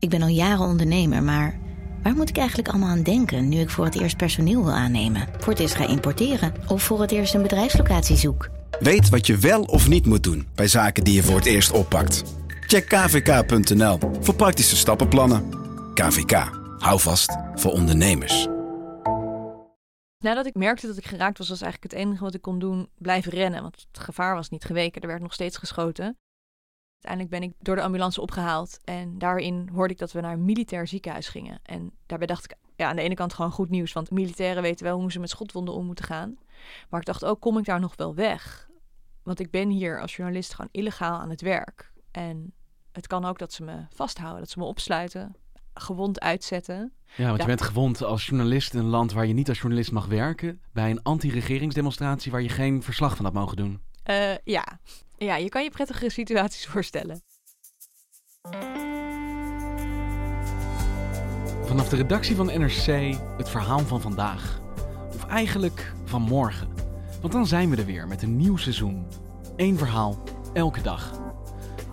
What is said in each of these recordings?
Ik ben al jaren ondernemer, maar waar moet ik eigenlijk allemaal aan denken nu ik voor het eerst personeel wil aannemen, voor het eerst ga importeren of voor het eerst een bedrijfslocatie zoek? Weet wat je wel of niet moet doen bij zaken die je voor het eerst oppakt. Check kvk.nl voor praktische stappenplannen. KVK, hou vast voor ondernemers. Nadat ik merkte dat ik geraakt was, was eigenlijk het enige wat ik kon doen blijven rennen. Want het gevaar was niet geweken, er werd nog steeds geschoten. Uiteindelijk ben ik door de ambulance opgehaald en daarin hoorde ik dat we naar een militair ziekenhuis gingen. En daarbij dacht ik, ja, aan de ene kant gewoon goed nieuws, want militairen weten wel hoe ze met schotwonden om moeten gaan. Maar ik dacht ook, kom ik daar nog wel weg? Want ik ben hier als journalist gewoon illegaal aan het werk. En het kan ook dat ze me vasthouden, dat ze me opsluiten, gewond uitzetten. Ja, want je bent gewond als journalist in een land waar je niet als journalist mag werken. Bij een anti-regeringsdemonstratie waar je geen verslag van had mogen doen. Uh, ja. Ja, je kan je prettige situaties voorstellen. Vanaf de redactie van NRC het verhaal van vandaag. Of eigenlijk van morgen. Want dan zijn we er weer met een nieuw seizoen. Eén verhaal, elke dag.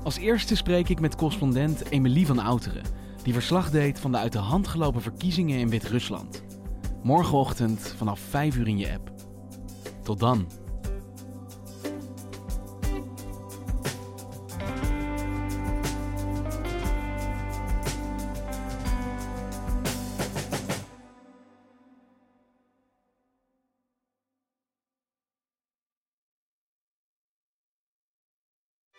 Als eerste spreek ik met correspondent Emilie van Outeren, die verslag deed van de uit de hand gelopen verkiezingen in Wit-Rusland. Morgenochtend vanaf 5 uur in je app. Tot dan.